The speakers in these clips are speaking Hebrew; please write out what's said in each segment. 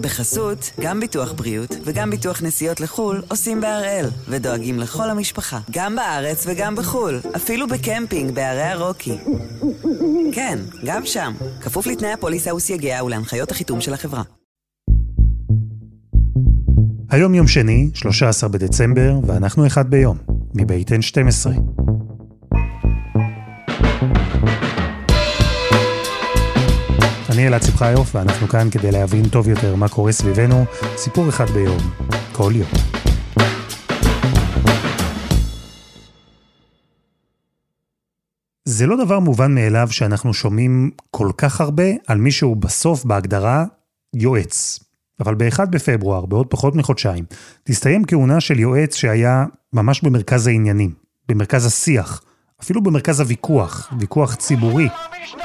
בחסות, גם ביטוח בריאות וגם ביטוח נסיעות לחו"ל עושים בהראל, ודואגים לכל המשפחה, גם בארץ וגם בחו"ל, אפילו בקמפינג בערי הרוקי. כן, גם שם, כפוף לתנאי הפוליסה וסייגיה ולהנחיות החיתום של החברה. היום יום שני, 13 בדצמבר, ואנחנו אחד ביום, מבית N12. אני אלעד שמחיוף, ואנחנו כאן כדי להבין טוב יותר מה קורה סביבנו, סיפור אחד ביום, כל יום. זה לא דבר מובן מאליו שאנחנו שומעים כל כך הרבה על מישהו בסוף בהגדרה יועץ. אבל ב-1 בפברואר, בעוד פחות מחודשיים, תסתיים כהונה של יועץ שהיה ממש במרכז העניינים, במרכז השיח, אפילו במרכז הוויכוח, ויכוח ציבורי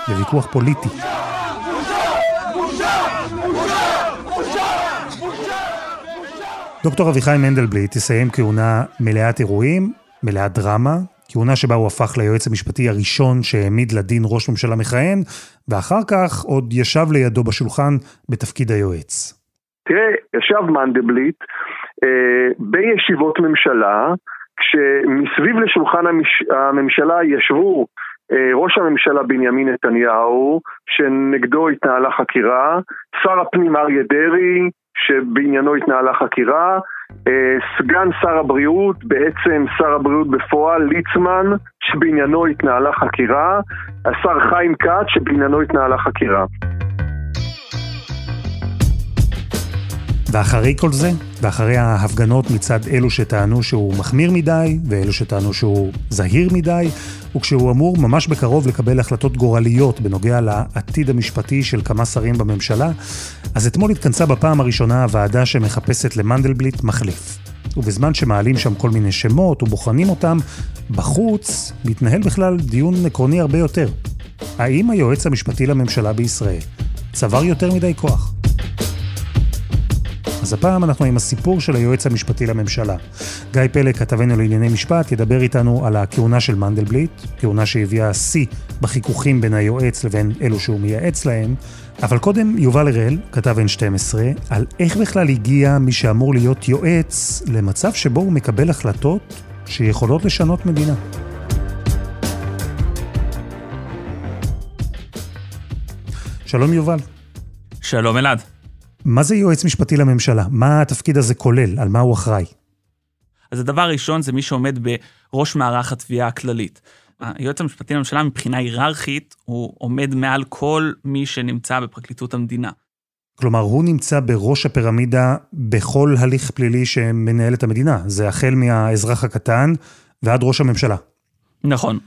וויכוח פוליטי. דוקטור אביחי מנדלבליט תסיים כהונה מלאת אירועים, מלאת דרמה, כהונה שבה הוא הפך ליועץ המשפטי הראשון שהעמיד לדין ראש ממשלה מכהן, ואחר כך עוד ישב לידו בשולחן בתפקיד היועץ. תראה, ישב מנדלבליט אה, בישיבות ממשלה, כשמסביב לשולחן המש... הממשלה ישבו אה, ראש הממשלה בנימין נתניהו, שנגדו התנהלה חקירה, שר הפנים אריה דרעי, שבעניינו התנהלה חקירה, אה, סגן שר הבריאות, בעצם שר הבריאות בפועל, ליצמן, שבעניינו התנהלה חקירה, השר חיים כץ, שבעניינו התנהלה חקירה. ואחרי כל זה, ואחרי ההפגנות מצד אלו שטענו שהוא מחמיר מדי, ואלו שטענו שהוא זהיר מדי, וכשהוא אמור ממש בקרוב לקבל החלטות גורליות בנוגע לעתיד המשפטי של כמה שרים בממשלה, אז אתמול התכנסה בפעם הראשונה הוועדה שמחפשת למנדלבליט מחליף. ובזמן שמעלים שם כל מיני שמות ובוחנים אותם, בחוץ מתנהל בכלל דיון עקרוני הרבה יותר. האם היועץ המשפטי לממשלה בישראל צבר יותר מדי כוח? אז הפעם אנחנו עם הסיפור של היועץ המשפטי לממשלה. גיא פלג, כתבנו לענייני משפט, ידבר איתנו על הכהונה של מנדלבליט, כהונה שהביאה שיא בחיכוכים בין היועץ לבין אלו שהוא מייעץ להם, אבל קודם יובל הראל, כתב N12, על איך בכלל הגיע מי שאמור להיות יועץ למצב שבו הוא מקבל החלטות שיכולות לשנות מדינה. שלום יובל. שלום אלעד. מה זה יועץ משפטי לממשלה? מה התפקיד הזה כולל? על מה הוא אחראי? אז הדבר הראשון זה מי שעומד בראש מערך התביעה הכללית. היועץ המשפטי לממשלה מבחינה היררכית, הוא עומד מעל כל מי שנמצא בפרקליטות המדינה. כלומר, הוא נמצא בראש הפירמידה בכל הליך פלילי שמנהל את המדינה. זה החל מהאזרח הקטן ועד ראש הממשלה. נכון.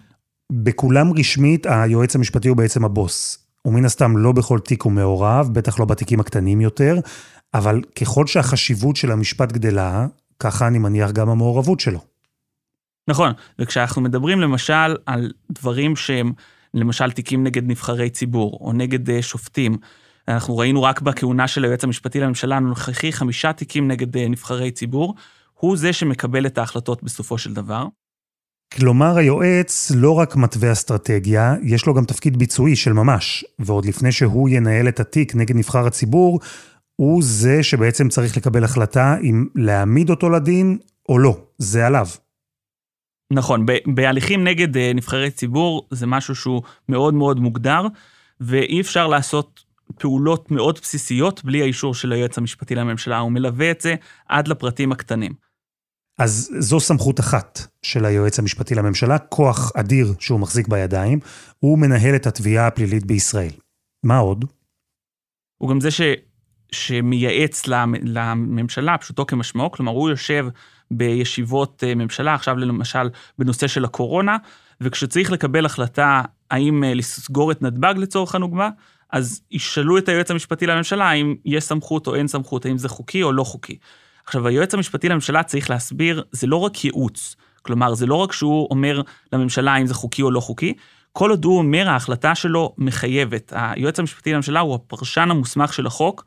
בכולם רשמית, היועץ המשפטי הוא בעצם הבוס. ומן הסתם לא בכל תיק הוא מעורב, בטח לא בתיקים הקטנים יותר, אבל ככל שהחשיבות של המשפט גדלה, ככה אני מניח גם המעורבות שלו. נכון, וכשאנחנו מדברים למשל על דברים שהם, למשל תיקים נגד נבחרי ציבור, או נגד uh, שופטים, אנחנו ראינו רק בכהונה של היועץ המשפטי לממשלה הנוכחי חמישה תיקים נגד uh, נבחרי ציבור, הוא זה שמקבל את ההחלטות בסופו של דבר. כלומר, היועץ לא רק מתווה אסטרטגיה, יש לו גם תפקיד ביצועי של ממש, ועוד לפני שהוא ינהל את התיק נגד נבחר הציבור, הוא זה שבעצם צריך לקבל החלטה אם להעמיד אותו לדין או לא, זה עליו. נכון, בהליכים נגד אה, נבחרי ציבור זה משהו שהוא מאוד מאוד מוגדר, ואי אפשר לעשות פעולות מאוד בסיסיות בלי האישור של היועץ המשפטי לממשלה, הוא מלווה את זה עד לפרטים הקטנים. אז זו סמכות אחת של היועץ המשפטי לממשלה, כוח אדיר שהוא מחזיק בידיים, הוא מנהל את התביעה הפלילית בישראל. מה עוד? הוא גם זה ש, שמייעץ לממשלה, פשוטו כמשמעו, כלומר הוא יושב בישיבות אה, ממשלה, עכשיו למשל בנושא של הקורונה, וכשצריך לקבל החלטה האם אה, לסגור את נתב"ג לצורך הנוגמה, אז ישאלו את היועץ המשפטי לממשלה האם יש סמכות או אין סמכות, האם זה חוקי או לא חוקי. עכשיו, היועץ המשפטי לממשלה צריך להסביר, זה לא רק ייעוץ. כלומר, זה לא רק שהוא אומר לממשלה אם זה חוקי או לא חוקי, כל עוד הוא אומר, ההחלטה שלו מחייבת. היועץ המשפטי לממשלה הוא הפרשן המוסמך של החוק,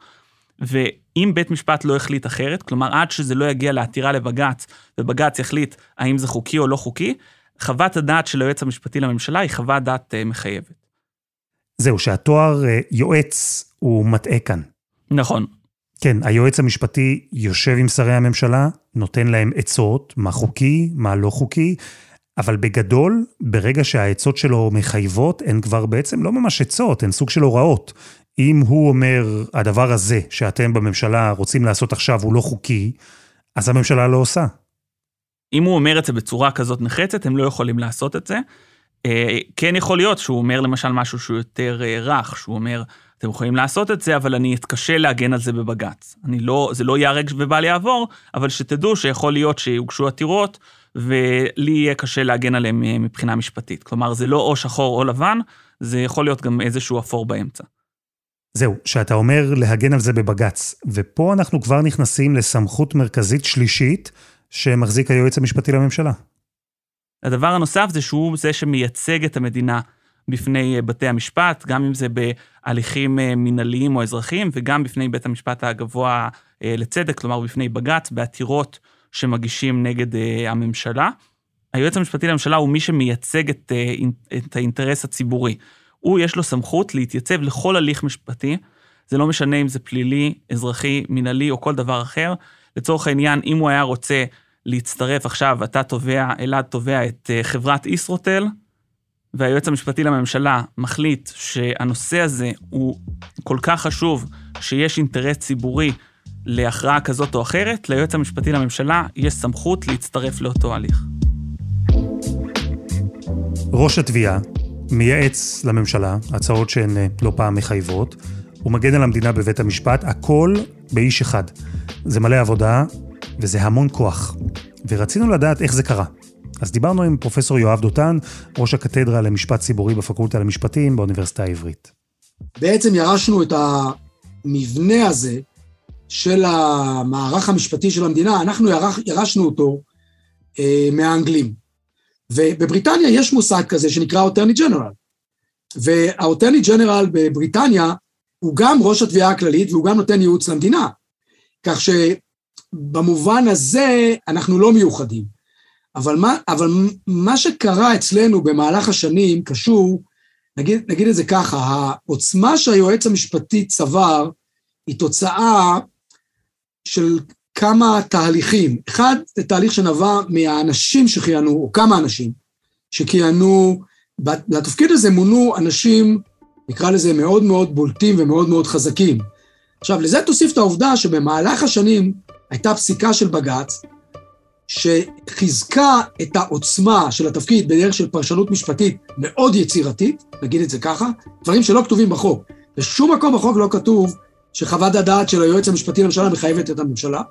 ואם בית משפט לא החליט אחרת, כלומר, עד שזה לא יגיע לעתירה לבג"ץ, ובג"ץ יחליט האם זה חוקי או לא חוקי, חוות הדעת של היועץ המשפטי לממשלה היא חוות דעת uh, מחייבת. זהו, שהתואר uh, יועץ הוא מטעה כאן. נכון. כן, היועץ המשפטי יושב עם שרי הממשלה, נותן להם עצות, מה חוקי, מה לא חוקי, אבל בגדול, ברגע שהעצות שלו מחייבות, הן כבר בעצם לא ממש עצות, הן סוג של הוראות. אם הוא אומר, הדבר הזה שאתם בממשלה רוצים לעשות עכשיו הוא לא חוקי, אז הממשלה לא עושה. אם הוא אומר את זה בצורה כזאת נחרצת, הם לא יכולים לעשות את זה. אה, כן יכול להיות שהוא אומר למשל משהו שהוא יותר אה, רך, שהוא אומר, אתם יכולים לעשות את זה, אבל אני אתקשה להגן על זה בבג"ץ. אני לא, זה לא ייהרג ובל יעבור, אבל שתדעו שיכול להיות שיוגשו עתירות, ולי יהיה קשה להגן עליהם אה, מבחינה משפטית. כלומר, זה לא או שחור או לבן, זה יכול להיות גם איזשהו אפור באמצע. זהו, שאתה אומר להגן על זה בבג"ץ, ופה אנחנו כבר נכנסים לסמכות מרכזית שלישית שמחזיק היועץ המשפטי לממשלה. הדבר הנוסף זה שהוא זה שמייצג את המדינה בפני אה, בתי המשפט, גם אם זה בהליכים אה, מינהליים או אזרחיים, וגם בפני בית המשפט הגבוה אה, לצדק, כלומר בפני בג"ץ, בעתירות שמגישים נגד הממשלה. היועץ המשפטי לממשלה הוא מי שמייצג את, את האינטרס הציבורי. הוא, יש לו סמכות להתייצב לכל הליך משפטי, זה לא משנה אם זה פלילי, אזרחי, מינהלי או כל דבר אחר. לצורך העניין, אם הוא היה רוצה להצטרף עכשיו, אתה תובע, אלעד תובע את חברת ישרוטל, והיועץ המשפטי לממשלה מחליט שהנושא הזה הוא כל כך חשוב, שיש אינטרס ציבורי להכרעה כזאת או אחרת, ליועץ המשפטי לממשלה יש סמכות להצטרף לאותו הליך. ראש התביעה מייעץ לממשלה, הצעות שהן אה, לא פעם מחייבות, הוא מגן על המדינה בבית המשפט, הכל באיש אחד. זה מלא עבודה וזה המון כוח. ורצינו לדעת איך זה קרה. אז דיברנו עם פרופסור יואב דותן, ראש הקתדרה למשפט ציבורי בפקולטה למשפטים באוניברסיטה העברית. בעצם ירשנו את המבנה הזה של המערך המשפטי של המדינה, אנחנו ירש, ירשנו אותו אה, מהאנגלים. ובבריטניה יש מושג כזה שנקרא אוטרני ג'נרל. והאוטרני ג'נרל בבריטניה הוא גם ראש התביעה הכללית והוא גם נותן ייעוץ למדינה. כך שבמובן הזה אנחנו לא מיוחדים. אבל מה, אבל מה שקרה אצלנו במהלך השנים קשור, נגיד, נגיד את זה ככה, העוצמה שהיועץ המשפטי צבר היא תוצאה של כמה תהליכים. אחד, זה תהליך שנבע מהאנשים שכיהנו, או כמה אנשים שכיהנו, לתפקיד הזה מונו אנשים, נקרא לזה מאוד מאוד בולטים ומאוד מאוד חזקים. עכשיו, לזה תוסיף את העובדה שבמהלך השנים הייתה פסיקה של בג"ץ, שחיזקה את העוצמה של התפקיד בדרך של פרשנות משפטית מאוד יצירתית, נגיד את זה ככה, דברים שלא כתובים בחוק. בשום מקום בחוק לא כתוב שחוות הדעת של היועץ המשפטי לממשלה מחייבת את הממשלה,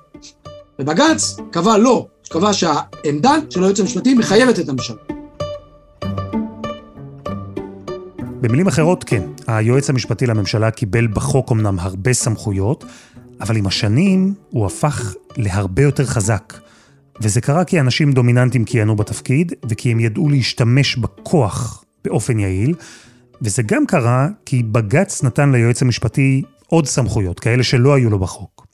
ובג"ץ קבע לא, קבע שהעמדה של היועץ המשפטי מחייבת את הממשלה. במילים אחרות, כן, היועץ המשפטי לממשלה קיבל בחוק אמנם הרבה סמכויות, אבל עם השנים הוא הפך להרבה יותר חזק. וזה קרה כי אנשים דומיננטיים כיהנו בתפקיד, וכי הם ידעו להשתמש בכוח באופן יעיל, וזה גם קרה כי בג"ץ נתן ליועץ המשפטי עוד סמכויות, כאלה שלא היו לו בחוק.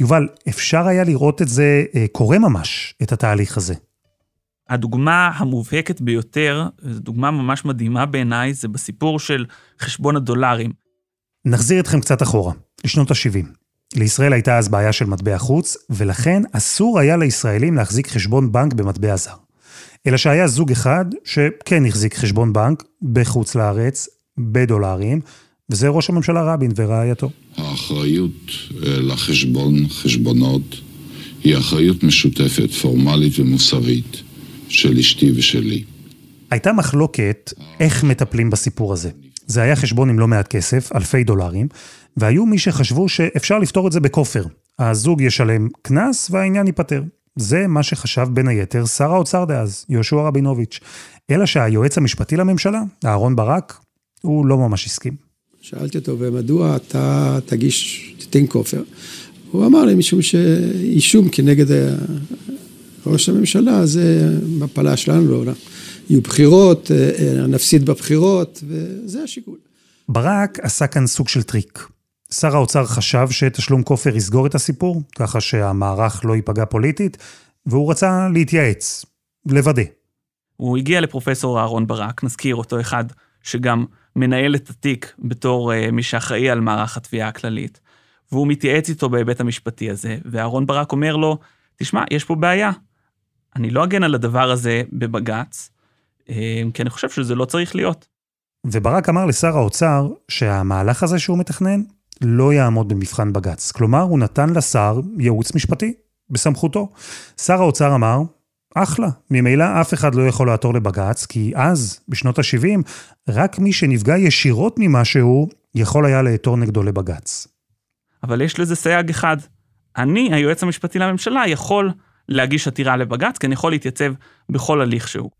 יובל, אפשר היה לראות את זה אה, קורה ממש, את התהליך הזה. הדוגמה המובהקת ביותר, זו דוגמה ממש מדהימה בעיניי, זה בסיפור של חשבון הדולרים. נחזיר אתכם קצת אחורה, לשנות ה-70. לישראל הייתה אז בעיה של מטבע חוץ, ולכן אסור היה לישראלים להחזיק חשבון בנק במטבע זר. אלא שהיה זוג אחד שכן החזיק חשבון בנק בחוץ לארץ, בדולרים, וזה ראש הממשלה רבין ורעייתו. האחריות אה, לחשבון, חשבונות, היא אחריות משותפת, פורמלית ומוסרית, של אשתי ושלי. הייתה מחלוקת איך מטפלים בסיפור הזה. זה היה חשבון עם לא מעט כסף, אלפי דולרים, והיו מי שחשבו שאפשר לפתור את זה בכופר. הזוג ישלם קנס והעניין ייפתר. זה מה שחשב בין היתר שר האוצר דאז, יהושע רבינוביץ'. אלא שהיועץ המשפטי לממשלה, אהרן ברק, הוא לא ממש הסכים. שאלתי אותו, ומדוע אתה תגיש, תיתן כופר? הוא אמר לי, משום שאישום כנגד ראש הממשלה, זו מפלה שלנו לעולם. יהיו בחירות, אה, אה, נפסיד בבחירות, וזה השיקול. ברק עשה כאן סוג של טריק. שר האוצר חשב שתשלום כופר יסגור את הסיפור, ככה שהמערך לא ייפגע פוליטית, והוא רצה להתייעץ, לוודא. הוא הגיע לפרופסור אהרון ברק, נזכיר אותו אחד שגם מנהל את התיק בתור uh, מי שאחראי על מערך התביעה הכללית, והוא מתייעץ איתו בהיבט המשפטי הזה, ואהרון ברק אומר לו, תשמע, יש פה בעיה. אני לא אגן על הדבר הזה בבג"ץ, אה, כי אני חושב שזה לא צריך להיות. וברק אמר לשר האוצר שהמהלך הזה שהוא מתכנן לא יעמוד במבחן בג"ץ. כלומר, הוא נתן לשר ייעוץ משפטי בסמכותו. שר האוצר אמר, אחלה, ממילא אף אחד לא יכול לעתור לבג"ץ, כי אז, בשנות ה-70, רק מי שנפגע ישירות ממשהו, יכול היה לעתור נגדו לבג"ץ. אבל יש לזה סייג אחד. אני, היועץ המשפטי לממשלה, יכול להגיש עתירה לבג"ץ, כי אני יכול להתייצב בכל הליך שהוא.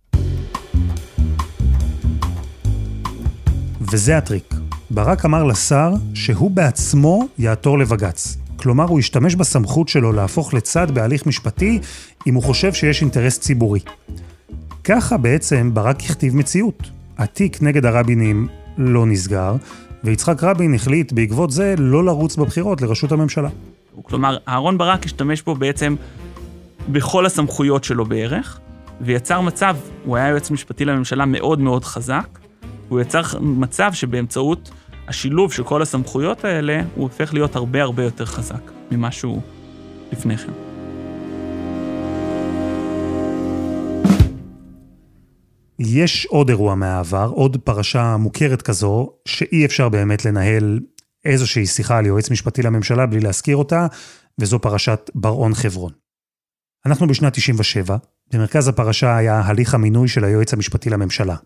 וזה הטריק. ברק אמר לשר שהוא בעצמו יעתור לבג"ץ. כלומר, הוא ישתמש בסמכות שלו להפוך לצד בהליך משפטי אם הוא חושב שיש אינטרס ציבורי. ככה בעצם ברק הכתיב מציאות. התיק נגד הרבינים לא נסגר, ויצחק רבין החליט בעקבות זה לא לרוץ בבחירות לראשות הממשלה. כלומר, אהרון ברק השתמש בו בעצם בכל הסמכויות שלו בערך, ויצר מצב, הוא היה יועץ משפטי לממשלה מאוד מאוד חזק, הוא יצר מצב שבאמצעות השילוב של כל הסמכויות האלה, הוא הופך להיות הרבה הרבה יותר חזק ממה שהוא לפני כן. יש עוד אירוע מהעבר, עוד פרשה מוכרת כזו, שאי אפשר באמת לנהל איזושהי שיחה על יועץ משפטי לממשלה בלי להזכיר אותה, וזו פרשת בר-און חברון. אנחנו בשנת 97, במרכז הפרשה היה הליך המינוי של היועץ המשפטי לממשלה.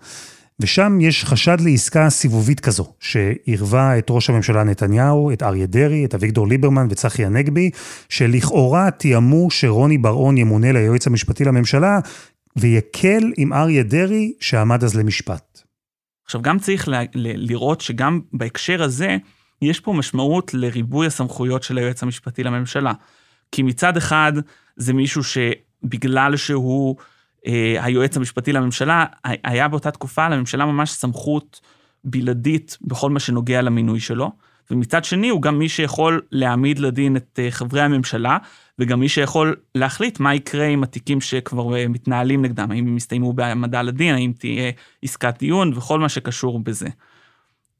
ושם יש חשד לעסקה סיבובית כזו, שעירבה את ראש הממשלה נתניהו, את אריה דרעי, את אביגדור ליברמן וצחי הנגבי, שלכאורה תיאמו שרוני בר-און ימונה ליועץ המשפטי לממשלה, ויקל עם אריה דרעי שעמד אז למשפט. עכשיו, גם צריך ל- ל- לראות שגם בהקשר הזה, יש פה משמעות לריבוי הסמכויות של היועץ המשפטי לממשלה. כי מצד אחד, זה מישהו שבגלל שהוא היועץ המשפטי לממשלה, היה באותה תקופה לממשלה ממש סמכות בלעדית בכל מה שנוגע למינוי שלו. ומצד שני, הוא גם מי שיכול להעמיד לדין את אה, חברי הממשלה, וגם מי שיכול להחליט מה יקרה עם התיקים שכבר אה, מתנהלים נגדם, האם הם יסתיימו בהעמדה לדין, האם תהיה עסקת דיון וכל מה שקשור בזה.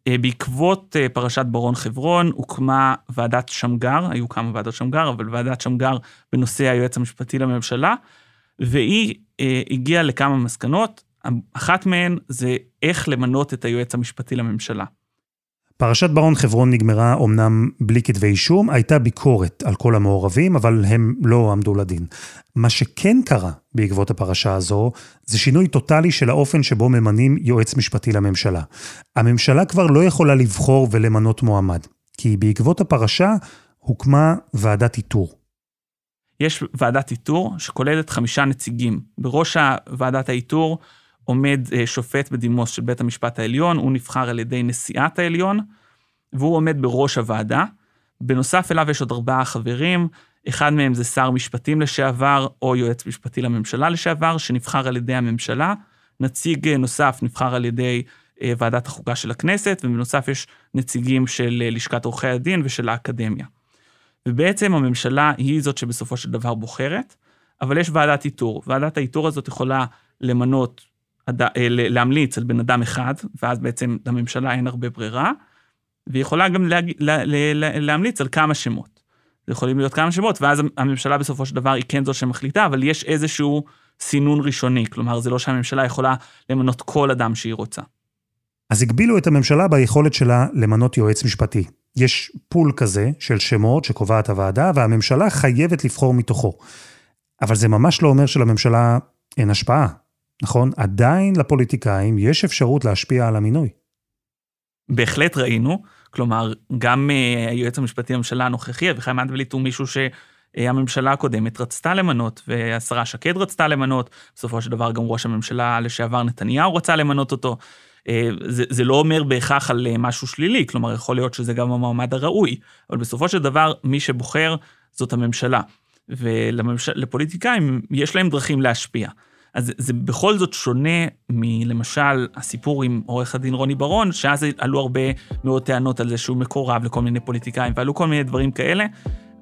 אה, בעקבות פרשת ברון חברון הוקמה ועדת שמגר, היו כמה ועדות שמגר, אבל ועדת שמגר בנושא היועץ המשפטי לממשלה, והיא הגיעה לכמה מסקנות, אחת מהן זה איך למנות את היועץ המשפטי לממשלה. פרשת ברון חברון נגמרה אומנם בלי כתבי אישום, הייתה ביקורת על כל המעורבים, אבל הם לא עמדו לדין. מה שכן קרה בעקבות הפרשה הזו, זה שינוי טוטאלי של האופן שבו ממנים יועץ משפטי לממשלה. הממשלה כבר לא יכולה לבחור ולמנות מועמד, כי בעקבות הפרשה הוקמה ועדת איתור. יש ועדת איתור שכוללת חמישה נציגים. בראש ועדת האיתור עומד אה, שופט בדימוס של בית המשפט העליון, הוא נבחר על ידי נשיאת העליון, והוא עומד בראש הוועדה. בנוסף אליו יש עוד ארבעה חברים, אחד מהם זה שר משפטים לשעבר, או יועץ משפטי לממשלה לשעבר, שנבחר על ידי הממשלה. נציג אה, נוסף נבחר על ידי אה, ועדת החוקה של הכנסת, ובנוסף יש נציגים של לשכת עורכי הדין ושל האקדמיה. ובעצם הממשלה היא זאת שבסופו של דבר בוחרת, אבל יש ועדת איתור. ועדת האיתור הזאת יכולה למנות אה, להמליץ על בן אדם אחד, ואז בעצם לממשלה אין הרבה ברירה, והיא יכולה גם להג... לה... לה... להמליץ על כמה שמות. זה יכולים להיות כמה שמות, ואז הממשלה בסופו של דבר היא כן זו שמחליטה, אבל יש איזשהו סינון ראשוני, כלומר זה לא שהממשלה יכולה למנות כל אדם שהיא רוצה. אז הגבילו את הממשלה ביכולת שלה למנות יועץ משפטי. יש פול כזה של שמות שקובעת הוועדה, והממשלה חייבת לבחור מתוכו. אבל זה ממש לא אומר שלממשלה אין השפעה. נכון? עדיין לפוליטיקאים יש אפשרות להשפיע על המינוי. בהחלט ראינו, כלומר, גם uh, היועץ המשפטי לממשלה הנוכחי, אביחי מנדלבליט הוא מישהו שהממשלה הקודמת רצתה למנות, והשרה שקד רצתה למנות, בסופו של דבר גם ראש הממשלה לשעבר נתניהו רצה למנות אותו. Uh, זה, זה לא אומר בהכרח על uh, משהו שלילי, כלומר, יכול להיות שזה גם המועמד הראוי, אבל בסופו של דבר, מי שבוחר זאת הממשלה. ולפוליטיקאים יש להם דרכים להשפיע. אז זה בכל זאת שונה מלמשל הסיפור עם עורך הדין רוני ברון, שאז עלו הרבה מאוד טענות על זה שהוא מקורב לכל מיני פוליטיקאים, ועלו כל מיני דברים כאלה.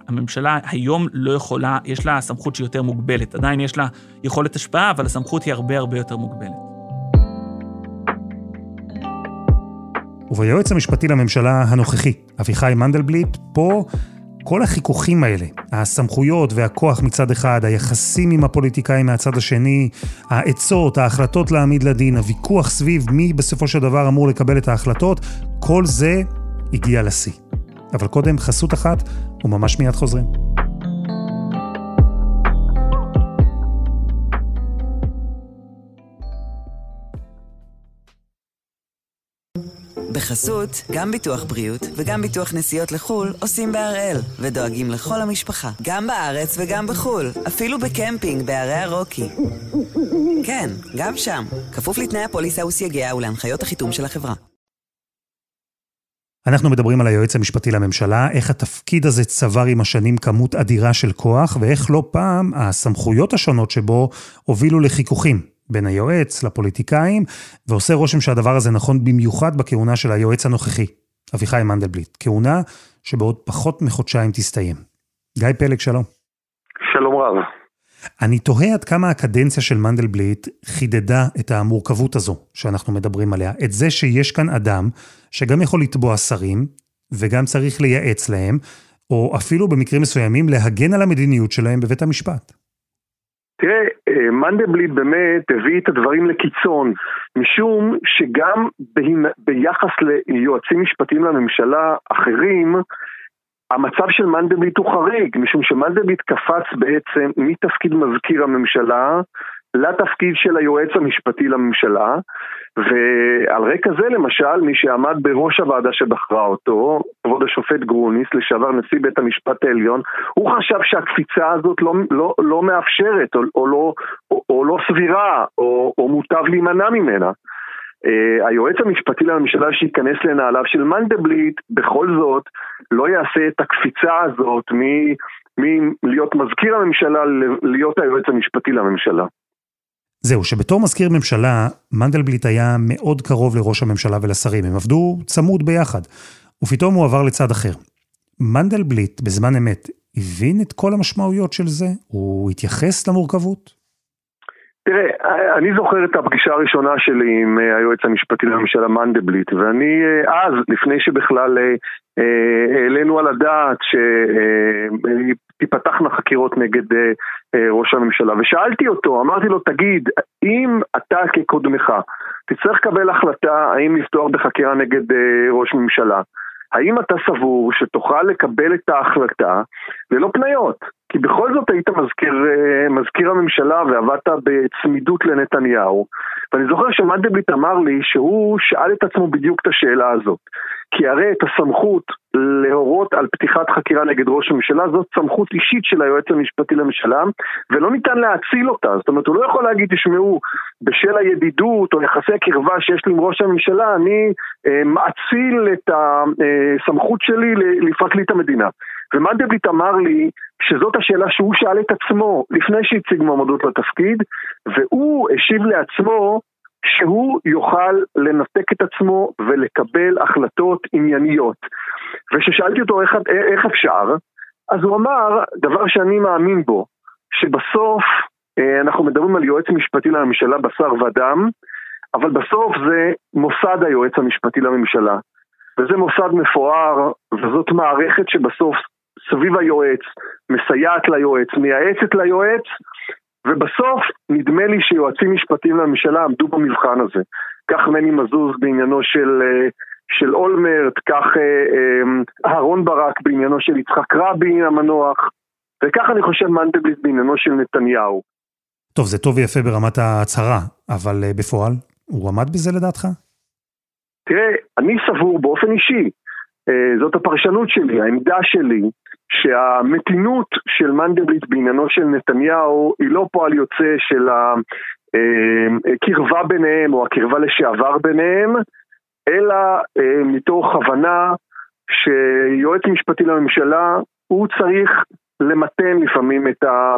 הממשלה היום לא יכולה, יש לה סמכות שהיא יותר מוגבלת. עדיין יש לה יכולת השפעה, אבל הסמכות היא הרבה הרבה יותר מוגבלת. וביועץ המשפטי לממשלה הנוכחי, אביחי מנדלבליט, פה כל החיכוכים האלה, הסמכויות והכוח מצד אחד, היחסים עם הפוליטיקאים מהצד השני, העצות, ההחלטות להעמיד לדין, הוויכוח סביב מי בסופו של דבר אמור לקבל את ההחלטות, כל זה הגיע לשיא. אבל קודם חסות אחת, וממש מיד חוזרים. בחסות, גם ביטוח בריאות וגם ביטוח נסיעות לחו"ל עושים בהראל, ודואגים לכל המשפחה, גם בארץ וגם בחו"ל, אפילו בקמפינג בערי הרוקי. כן, גם שם, כפוף לתנאי הפוליסה וסייגיה ולהנחיות החיתום של החברה. אנחנו מדברים על היועץ המשפטי לממשלה, איך התפקיד הזה צבר עם השנים כמות אדירה של כוח, ואיך לא פעם הסמכויות השונות שבו הובילו לחיכוכים בין היועץ לפוליטיקאים, ועושה רושם שהדבר הזה נכון במיוחד בכהונה של היועץ הנוכחי, אביחי מנדלבליט. כהונה שבעוד פחות מחודשיים תסתיים. גיא פלג, שלום. שלום רב. אני תוהה עד כמה הקדנציה של מנדלבליט חידדה את המורכבות הזו שאנחנו מדברים עליה. את זה שיש כאן אדם שגם יכול לתבוע שרים, וגם צריך לייעץ להם, או אפילו במקרים מסוימים להגן על המדיניות שלהם בבית המשפט. תראה, אה, מנדלבליט באמת הביא את הדברים לקיצון, משום שגם ביחס ליועצים משפטיים לממשלה אחרים, המצב של מנדלבליט הוא חריג, משום שמנדלבליט קפץ בעצם מתפקיד מזכיר הממשלה לתפקיד של היועץ המשפטי לממשלה, ועל רקע זה למשל, מי שעמד בראש הוועדה שבחרה אותו, כבוד השופט גרוניס, לשעבר נשיא בית המשפט העליון, הוא חשב שהקפיצה הזאת לא, לא, לא מאפשרת, או, או, לא, או, או לא סבירה, או, או מוטב להימנע ממנה. Uh, היועץ המשפטי לממשלה שייכנס לנעליו של מנדלבליט, בכל זאת לא יעשה את הקפיצה הזאת מלהיות מזכיר הממשלה להיות היועץ המשפטי לממשלה. זהו, שבתור מזכיר ממשלה, מנדלבליט היה מאוד קרוב לראש הממשלה ולשרים, הם עבדו צמוד ביחד, ופתאום הוא עבר לצד אחר. מנדלבליט, בזמן אמת, הבין את כל המשמעויות של זה? הוא התייחס למורכבות? תראה, אני זוכר את הפגישה הראשונה שלי עם אה, היועץ המשפטי לממשלה מנדלבליט, ואני אה, אז, לפני שבכלל אה, העלינו על הדעת שתיפתחנה חקירות נגד ראש הממשלה, ושאלתי אותו, אמרתי לו, תגיד, אם אתה כקודמך תצטרך לקבל החלטה האם לפתוח בחקירה נגד ראש ממשלה, האם אתה סבור שתוכל לקבל את ההחלטה ללא פניות? כי בכל זאת היית מזכיר, אה, מזכיר הממשלה ועבדת בצמידות לנתניהו. ואני זוכר שמנדלבליט אמר לי שהוא שאל את עצמו בדיוק את השאלה הזאת. כי הרי את הסמכות להורות על פתיחת חקירה נגד ראש הממשלה זאת סמכות אישית של היועץ המשפטי לממשלה ולא ניתן להציל אותה. זאת אומרת, הוא לא יכול להגיד, תשמעו, בשל הידידות או יחסי הקרבה שיש לי עם ראש הממשלה, אני אה, מאציל את הסמכות שלי לפרקליט המדינה. ומנדלבליט אמר לי שזאת השאלה שהוא שאל את עצמו לפני שהציג מועמדות לתפקיד, והוא השיב לעצמו שהוא יוכל לנתק את עצמו ולקבל החלטות ענייניות. וכששאלתי אותו איך, איך אפשר, אז הוא אמר, דבר שאני מאמין בו, שבסוף אה, אנחנו מדברים על יועץ משפטי לממשלה בשר ודם, אבל בסוף זה מוסד היועץ המשפטי לממשלה. וזה מוסד מפואר, וזאת מערכת שבסוף סביב היועץ, מסייעת ליועץ, מייעצת ליועץ, ובסוף נדמה לי שיועצים משפטיים לממשלה עמדו במבחן הזה. כך מני מזוז בעניינו של, אה, של אולמרט, כך אה, אה, אהרון ברק בעניינו של יצחק רבין המנוח, וכך אני חושב מנדלבליט בעניינו של נתניהו. טוב, זה טוב ויפה ברמת ההצהרה, אבל בפועל, הוא עמד בזה לדעתך? תראה, אני סבור באופן אישי, זאת הפרשנות שלי, העמדה שלי, שהמתינות של מנדלבליט בעניינו של נתניהו היא לא פועל יוצא של הקרבה ביניהם או הקרבה לשעבר ביניהם, אלא אה, מתוך הבנה שיועץ משפטי לממשלה הוא צריך למתן לפעמים את, ה,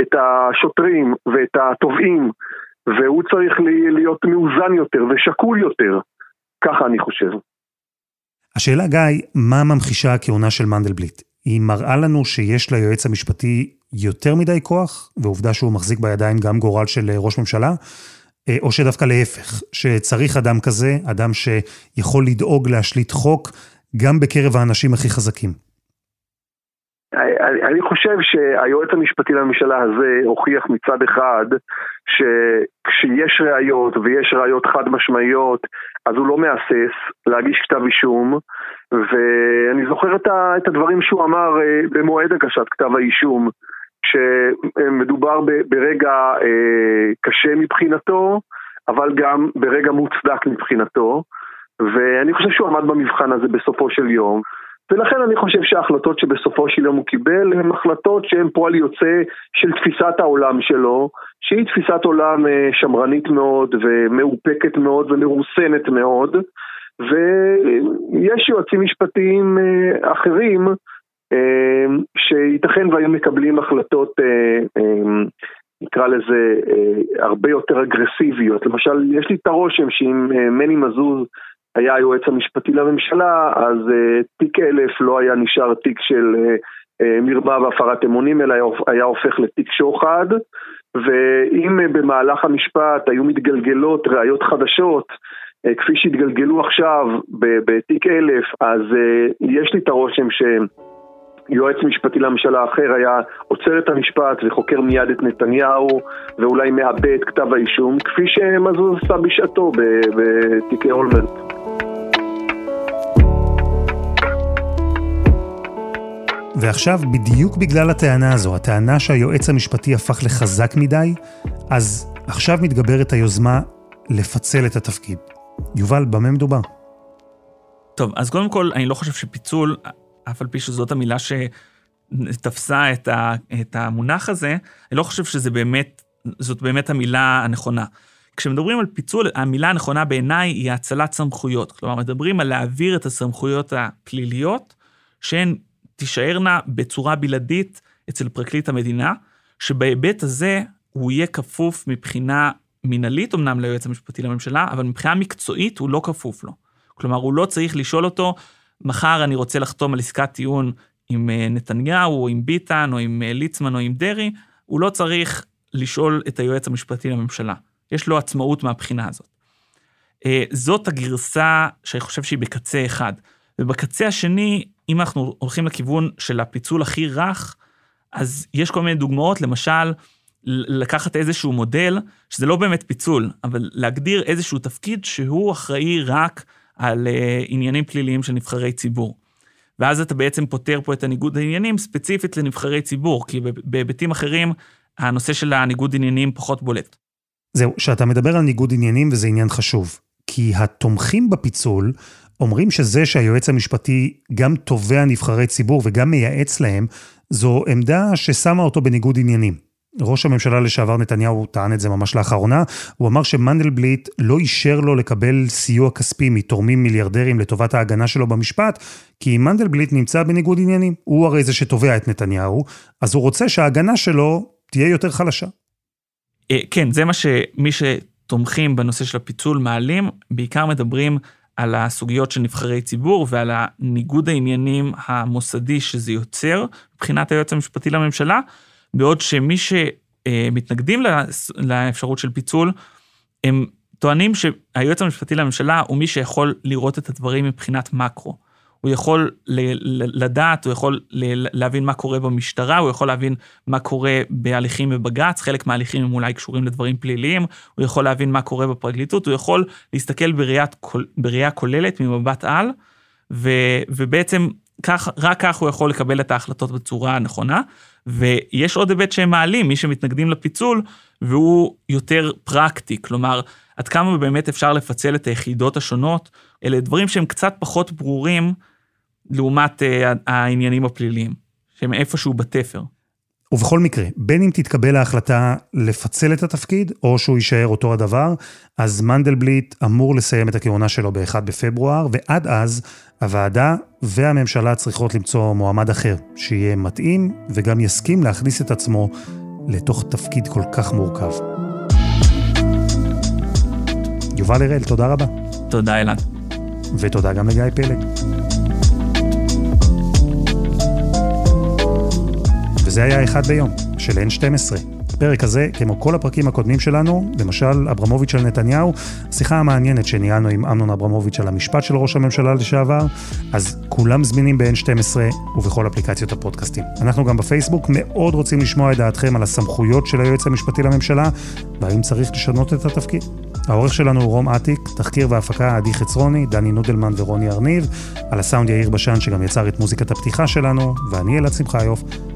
את השוטרים ואת התובעים והוא צריך להיות מאוזן יותר ושקול יותר, ככה אני חושב. השאלה, גיא, מה ממחישה הכהונה של מנדלבליט? היא מראה לנו שיש ליועץ המשפטי יותר מדי כוח, ועובדה שהוא מחזיק בידיים גם גורל של אה, ראש ממשלה, אה, או שדווקא להפך, שצריך אדם כזה, אדם שיכול לדאוג להשליט חוק גם בקרב האנשים הכי חזקים. אני חושב שהיועץ המשפטי לממשלה הזה הוכיח מצד אחד שכשיש ראיות ויש ראיות חד משמעיות אז הוא לא מהסס להגיש כתב אישום ואני זוכר את הדברים שהוא אמר אה, במועד הגשת כתב האישום שמדובר ברגע אה, קשה מבחינתו אבל גם ברגע מוצדק מבחינתו ואני חושב שהוא עמד במבחן הזה בסופו של יום ולכן אני חושב שההחלטות שבסופו של יום הוא קיבל הן החלטות שהן פועל יוצא של תפיסת העולם שלו, שהיא תפיסת עולם אה, שמרנית מאוד ומאופקת מאוד ומרוסנת מאוד, ויש יועצים משפטיים אה, אחרים אה, שייתכן והיו מקבלים החלטות, נקרא לזה, הרבה יותר אגרסיביות. למשל, יש לי את הרושם שאם מני מזוז היה היועץ המשפטי לממשלה, אז uh, תיק אלף לא היה נשאר תיק של uh, uh, מרמה והפרת אמונים, אלא היה הופך לתיק שוחד, ואם במהלך המשפט היו מתגלגלות ראיות חדשות, כפי שהתגלגלו עכשיו בתיק אלף, אז יש לי את הרושם ש... יועץ משפטי לממשלה אחר היה עוצר את המשפט וחוקר מיד את נתניהו ואולי מאבד את כתב האישום כפי שמזוז עשה בשעתו בתיקי אולמרט. ועכשיו, בדיוק בגלל הטענה הזו, הטענה שהיועץ המשפטי הפך לחזק מדי, אז עכשיו מתגברת היוזמה לפצל את התפקיד. יובל, במה מדובר? טוב, אז קודם כל, אני לא חושב שפיצול, אף על פי שזאת המילה שתפסה את, ה, את המונח הזה, אני לא חושב שזה באמת, באמת המילה הנכונה. כשמדברים על פיצול, המילה הנכונה בעיניי היא האצלת סמכויות. כלומר, מדברים על להעביר את הסמכויות הפליליות, שהן תישארנה בצורה בלעדית אצל פרקליט המדינה, שבהיבט הזה הוא יהיה כפוף מבחינה מינהלית אמנם ליועץ המשפטי לממשלה, אבל מבחינה מקצועית הוא לא כפוף לו. כלומר, הוא לא צריך לשאול אותו, מחר אני רוצה לחתום על עסקת טיעון עם אה, נתניהו, או עם ביטן, או עם אה, ליצמן, או עם דרעי, הוא לא צריך לשאול את היועץ המשפטי לממשלה. יש לו עצמאות מהבחינה הזאת. אה, זאת הגרסה שאני חושב שהיא בקצה אחד. ובקצה השני, אם אנחנו הולכים לכיוון של הפיצול הכי רך, אז יש כל מיני דוגמאות, למשל, לקחת איזשהו מודל, שזה לא באמת פיצול, אבל להגדיר איזשהו תפקיד שהוא אחראי רק על uh, עניינים פליליים של נבחרי ציבור. ואז אתה בעצם פותר פה את הניגוד העניינים ספציפית לנבחרי ציבור, כי בהיבטים אחרים, הנושא של הניגוד עניינים פחות בולט. זהו, שאתה מדבר על ניגוד עניינים וזה עניין חשוב. כי התומכים בפיצול אומרים שזה שהיועץ המשפטי גם תובע נבחרי ציבור וגם מייעץ להם, זו עמדה ששמה אותו בניגוד עניינים. ראש הממשלה לשעבר נתניהו טען את זה ממש לאחרונה, הוא אמר שמנדלבליט לא אישר לו לקבל סיוע כספי מתורמים מיליארדרים לטובת ההגנה שלו במשפט, כי מנדלבליט נמצא בניגוד עניינים. הוא הרי זה שתובע את נתניהו, אז הוא רוצה שההגנה שלו תהיה יותר חלשה. אה, כן, זה מה שמי שתומכים בנושא של הפיצול מעלים, בעיקר מדברים על הסוגיות של נבחרי ציבור ועל הניגוד העניינים המוסדי שזה יוצר מבחינת היועץ המשפטי לממשלה, בעוד שמי שמתנגדים לאפשרות של פיצול, הם טוענים שהיועץ המשפטי לממשלה הוא מי שיכול לראות את הדברים מבחינת מקרו. הוא יכול לדעת, הוא יכול להבין מה קורה במשטרה, הוא יכול להבין מה קורה בהליכים בבג"ץ, חלק מההליכים הם אולי קשורים לדברים פליליים, הוא יכול להבין מה קורה בפרקליטות, הוא יכול להסתכל בראייה כוללת ממבט על, ו, ובעצם כך, רק כך הוא יכול לקבל את ההחלטות בצורה הנכונה. ויש עוד היבט שהם מעלים, מי שמתנגדים לפיצול, והוא יותר פרקטי, כלומר, עד כמה באמת אפשר לפצל את היחידות השונות, אלה דברים שהם קצת פחות ברורים לעומת uh, העניינים הפליליים, שהם איפשהו בתפר. ובכל מקרה, בין אם תתקבל ההחלטה לפצל את התפקיד, או שהוא יישאר אותו הדבר, אז מנדלבליט אמור לסיים את הכהונה שלו ב-1 בפברואר, ועד אז הוועדה והממשלה צריכות למצוא מועמד אחר, שיהיה מתאים וגם יסכים להכניס את עצמו לתוך תפקיד כל כך מורכב. יובל הראל, תודה רבה. תודה, אלעד. ותודה גם לגיא פלג. וזה היה אחד ביום, של N12. הפרק הזה, כמו כל הפרקים הקודמים שלנו, למשל אברמוביץ' על נתניהו, שיחה המעניינת שניהלנו עם אמנון אברמוביץ' על המשפט של ראש הממשלה לשעבר, אז כולם זמינים ב-N12 ובכל אפליקציות הפודקאסטים. אנחנו גם בפייסבוק מאוד רוצים לשמוע את דעתכם על הסמכויות של היועץ המשפטי לממשלה, והאם צריך לשנות את התפקיד. העורך שלנו הוא רום אטיק, תחקיר והפקה עדי חצרוני, דני נודלמן ורוני ארניב, על הסאונד יאיר בשן שגם יצר את מוזיקת הפתיחה שלנו, ואני אלעד שמחיוף,